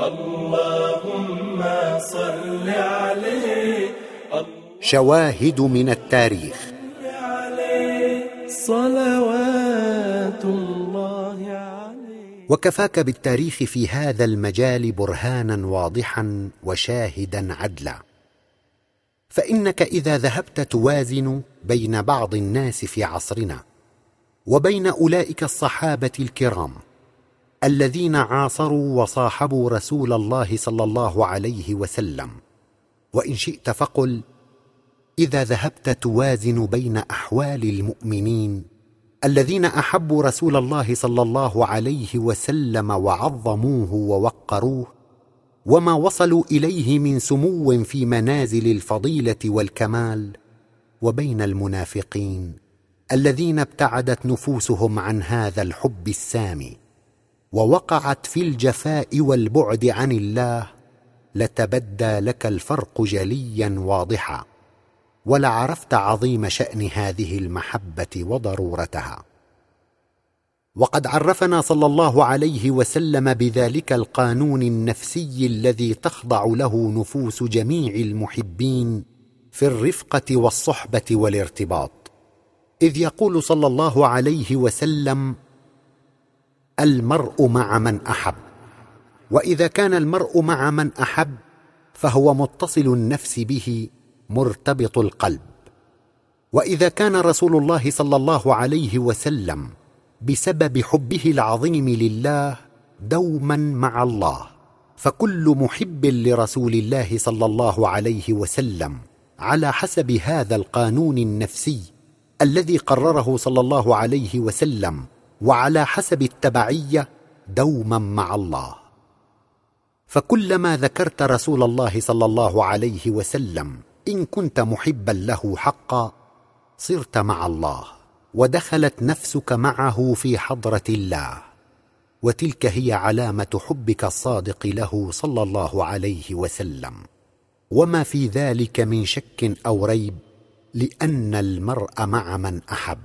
اللهم صل عليه. شواهد من التاريخ. صلوات الله عليه. وكفاك بالتاريخ في هذا المجال برهانا واضحا وشاهدا عدلا. فإنك إذا ذهبت توازن بين بعض الناس في عصرنا وبين أولئك الصحابة الكرام. الذين عاصروا وصاحبوا رسول الله صلى الله عليه وسلم. وإن شئت فقل إذا ذهبت توازن بين أحوال المؤمنين الذين أحبوا رسول الله صلى الله عليه وسلم وعظموه ووقروه وما وصلوا إليه من سمو في منازل الفضيلة والكمال وبين المنافقين الذين ابتعدت نفوسهم عن هذا الحب السامي. ووقعت في الجفاء والبعد عن الله لتبدى لك الفرق جليا واضحا ولعرفت عظيم شأن هذه المحبة وضرورتها. وقد عرفنا صلى الله عليه وسلم بذلك القانون النفسي الذي تخضع له نفوس جميع المحبين في الرفقة والصحبة والارتباط. إذ يقول صلى الله عليه وسلم المرء مع من أحب. وإذا كان المرء مع من أحب فهو متصل النفس به مرتبط القلب. وإذا كان رسول الله صلى الله عليه وسلم بسبب حبه العظيم لله دوما مع الله فكل محب لرسول الله صلى الله عليه وسلم على حسب هذا القانون النفسي الذي قرره صلى الله عليه وسلم وعلى حسب التبعية دوما مع الله. فكلما ذكرت رسول الله صلى الله عليه وسلم إن كنت محبا له حقا صرت مع الله ودخلت نفسك معه في حضرة الله. وتلك هي علامة حبك الصادق له صلى الله عليه وسلم. وما في ذلك من شك أو ريب لأن المرء مع من أحب.